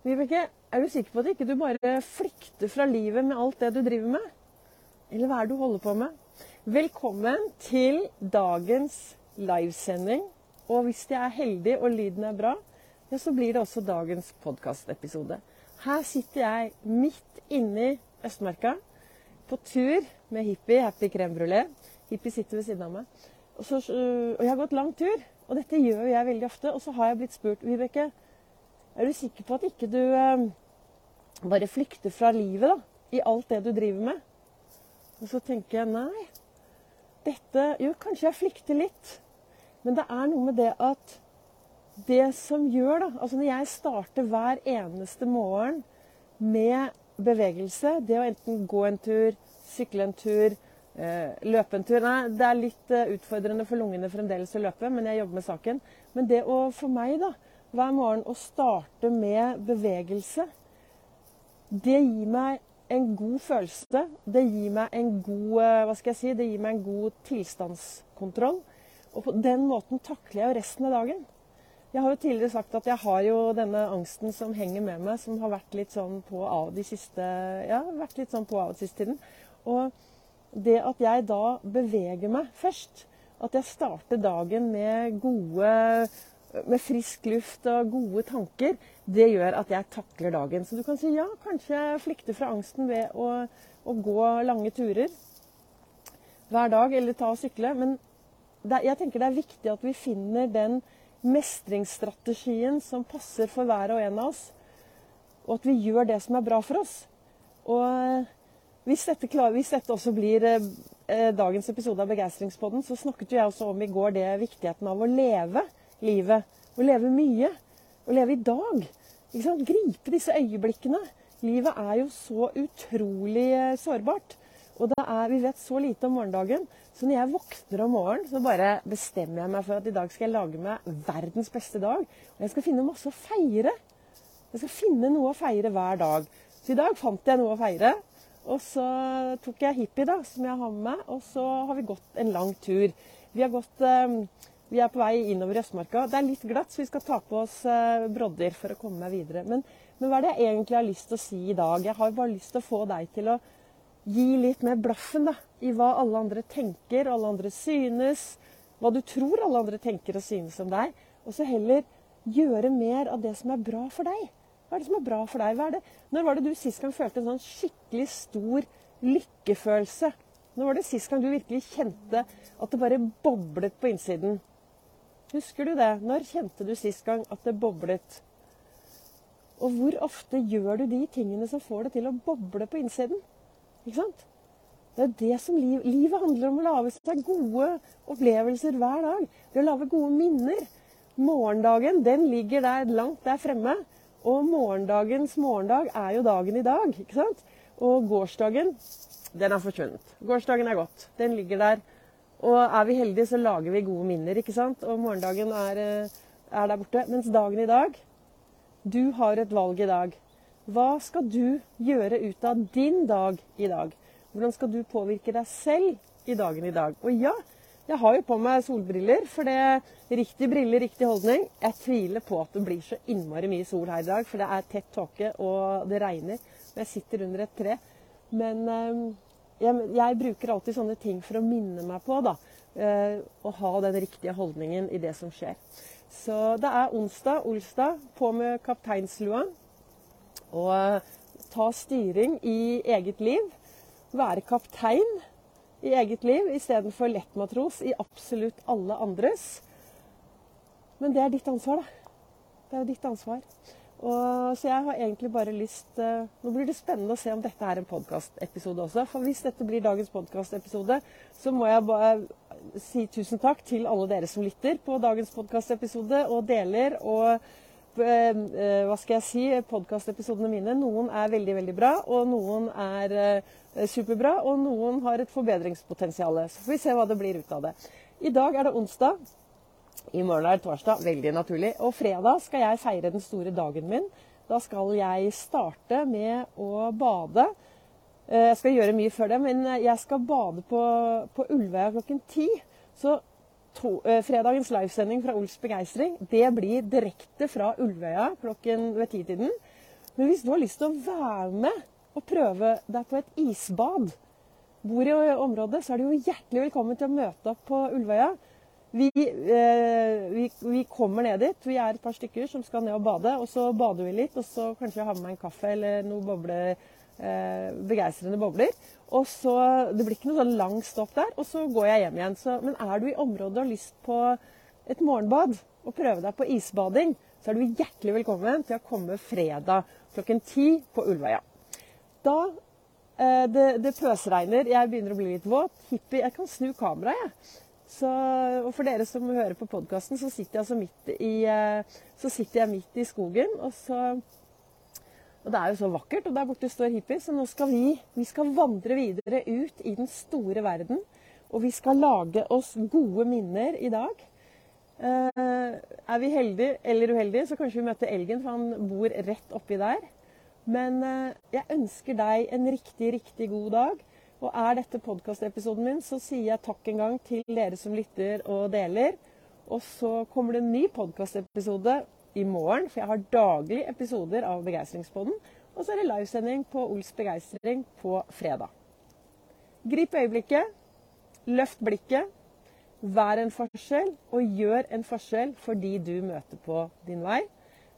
Vibeke, er du sikker på at ikke du bare flykter fra livet med alt det du driver med? Eller hva er det du holder på med? Velkommen til dagens livesending. Og hvis jeg er heldig og lyden er bra, ja, så blir det også dagens podkastepisode. Her sitter jeg midt inni Østmarka på tur med Hippie, Happy Crème Brulé. Hippie sitter ved siden av meg. Og, så, og jeg har gått lang tur, og dette gjør jeg veldig ofte. Og så har jeg blitt spurt, Vibeke, er du sikker på at ikke du eh, bare flykter fra livet, da? I alt det du driver med? Og så tenker jeg nei. Dette Jo, kanskje jeg flykter litt. Men det er noe med det at det som gjør, da Altså når jeg starter hver eneste morgen med bevegelse, det å enten gå en tur, sykle en tur, eh, løpe en tur Nei, det er litt eh, utfordrende for lungene fremdeles å løpe, men jeg jobber med saken. Men det å for meg, da, hver morgen å starte med bevegelse, det gir meg en god følelse. Det gir meg en god eh, hva skal jeg si, det gir meg en god tilstandskontroll. Og på den måten takler jeg resten av dagen. Jeg har jo tidligere sagt at jeg har jo denne angsten som henger med meg, som har vært litt sånn på av de siste ja, vært litt sånn på av de siste tiden. Og det at jeg da beveger meg først, at jeg starter dagen med gode med frisk luft og gode tanker, det gjør at jeg takler dagen. Så du kan si ja, kanskje flykte fra angsten ved å, å gå lange turer hver dag, eller ta og sykle. Men det, jeg tenker det er viktig at vi finner den mestringsstrategien som passer for hver og en av oss. Og at vi gjør det som er bra for oss. Og hvis dette, klar, hvis dette også blir eh, dagens episode av Begeistringspodden, så snakket jeg også om i går det viktigheten av å leve livet. Å leve mye. Å leve i dag. Gripe disse øyeblikkene. Livet er jo så utrolig eh, sårbart. Og er, vi vet så lite om morgendagen. Så når jeg våkner om morgenen, så bare bestemmer jeg meg for at i dag skal jeg lage meg verdens beste dag. Og jeg skal finne masse å feire. Jeg skal finne noe å feire hver dag. Så i dag fant jeg noe å feire. Og så tok jeg hippie, da, som jeg har med meg, og så har vi gått en lang tur. Vi har gått eh, vi er på vei innover Østmarka. Det er litt glatt, så vi skal ta på oss eh, brodder for å komme meg videre. Men, men, hva er det jeg egentlig har lyst til å si i dag? Jeg har bare lyst til å få deg til å gi litt mer blaffen da, i hva alle andre tenker, alle andre synes. Hva du tror alle andre tenker og synes om deg. Og så heller gjøre mer av det som er bra for deg. Hva er det som er bra for deg? Når var det du sist gang følte en sånn skikkelig stor lykkefølelse? Når var det sist gang du virkelig kjente at det bare boblet på innsiden? Husker du det? Når kjente du sist gang at det boblet? Og hvor ofte gjør du de tingene som får det til å boble på innsiden? Ikke sant? Det er det som liv, Livet handler om å lage seg gode opplevelser hver dag. Det å lage gode minner. Morgendagen den ligger der langt der fremme. Og morgendagens morgendag er jo dagen i dag. ikke sant? Og gårsdagen, den er forsvunnet. Gårsdagen er gått. Den ligger der og er vi heldige, så lager vi gode minner, ikke sant? Og morgendagen er, eh, er, der borte. Mens dagen i dag Du har et valg i dag. Hva skal du gjøre ut av din dag i dag? Hvordan skal du påvirke deg selv i dagen i dag? Og ja, jeg har jo på meg solbriller, for det er riktig briller, riktig holdning. Jeg tviler på at det blir så innmari mye sol her i dag, for det er tett tåke og det regner. Og jeg sitter under et tre. Men um, jeg, jeg, bruker alltid sånne ting for å minne meg på da, eh, å ha den riktige holdningen i det som skjer. Så det er onsdag, olsdag, på med kapteinslua. Og eh, ta styring i eget liv. Være kaptein i eget liv istedenfor lettmatros i absolutt alle andres. Men det er ditt ansvar, da. Det er jo ditt ansvar. Og, så jeg har egentlig bare lyst uh, Nå blir det spennende å se om dette er en podkastepisode også. For hvis dette blir dagens podkastepisode, så må jeg bare si tusen takk til alle dere som lytter på dagens podkastepisode og deler. Og uh, uh, hva skal jeg si, podkastepisodene mine, noen er veldig, veldig bra, og noen er superbra, og noen har et forbedringspotensial. Så får vi se hva det blir ut av det. I dag er det onsdag. I morgen er det torsdag, veldig naturlig. Og fredag skal jeg feire den store dagen min. Da skal jeg starte med å bade. Eh, jeg skal gjøre mye før det, men jeg skal bade på, på Ulvøya klokken ti. Så to, eh, fredagens livesending fra Ols begeistring det blir direkte fra Ulvøya klokken ved titiden. Men hvis du har lyst til å være med og prøve deg på et isbad, bor i området, så er du hjertelig velkommen til å møte opp på Ulvøya. Vi, eh, vi, vi, kommer ned dit. Vi er et par stykker som skal ned og bade. Og så bader vi litt, og så kanskje jeg har med meg en kaffe eller noen boble, eh, begeistrende bobler. Og så, Det blir ikke noe sånn lang stopp der, og så går jeg hjem igjen. Så, men er du i området og har lyst på et morgenbad og prøve deg på isbading, så er du hjertelig velkommen til å komme fredag klokken ti på Ulvøya. Da eh, det, det, pøsregner, jeg begynner å bli litt våt. Hippie Jeg kan snu kameraet, jeg. Så, og for dere som hører på podkasten, så, altså eh, så sitter jeg midt i skogen. Og, så, og det er jo så vakkert, og der borte står hippies Så nå skal vi, vi skal vandre videre ut i den store verden. Og vi skal lage oss gode minner i dag. Eh, er vi heldige eller uheldige, så kanskje vi møter elgen, for han bor rett oppi der. Men eh, jeg ønsker deg en riktig, riktig god dag. Og er dette podkastepisoden min, så sier jeg takk en gang til dere som lytter og deler. Og så kommer det en ny podkastepisode i morgen, for jeg har daglig episoder av Begeistringspodden. Og så er det livesending på Ols begeistring på fredag. Grip øyeblikket, løft blikket, vær en forskjell, og gjør en forskjell for de du møter på din vei.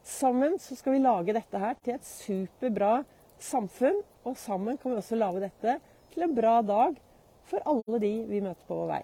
Sammen så skal vi lage dette her til et superbra samfunn, og sammen kan vi også lage dette til en bra dag for alle de vi møter på vår vei.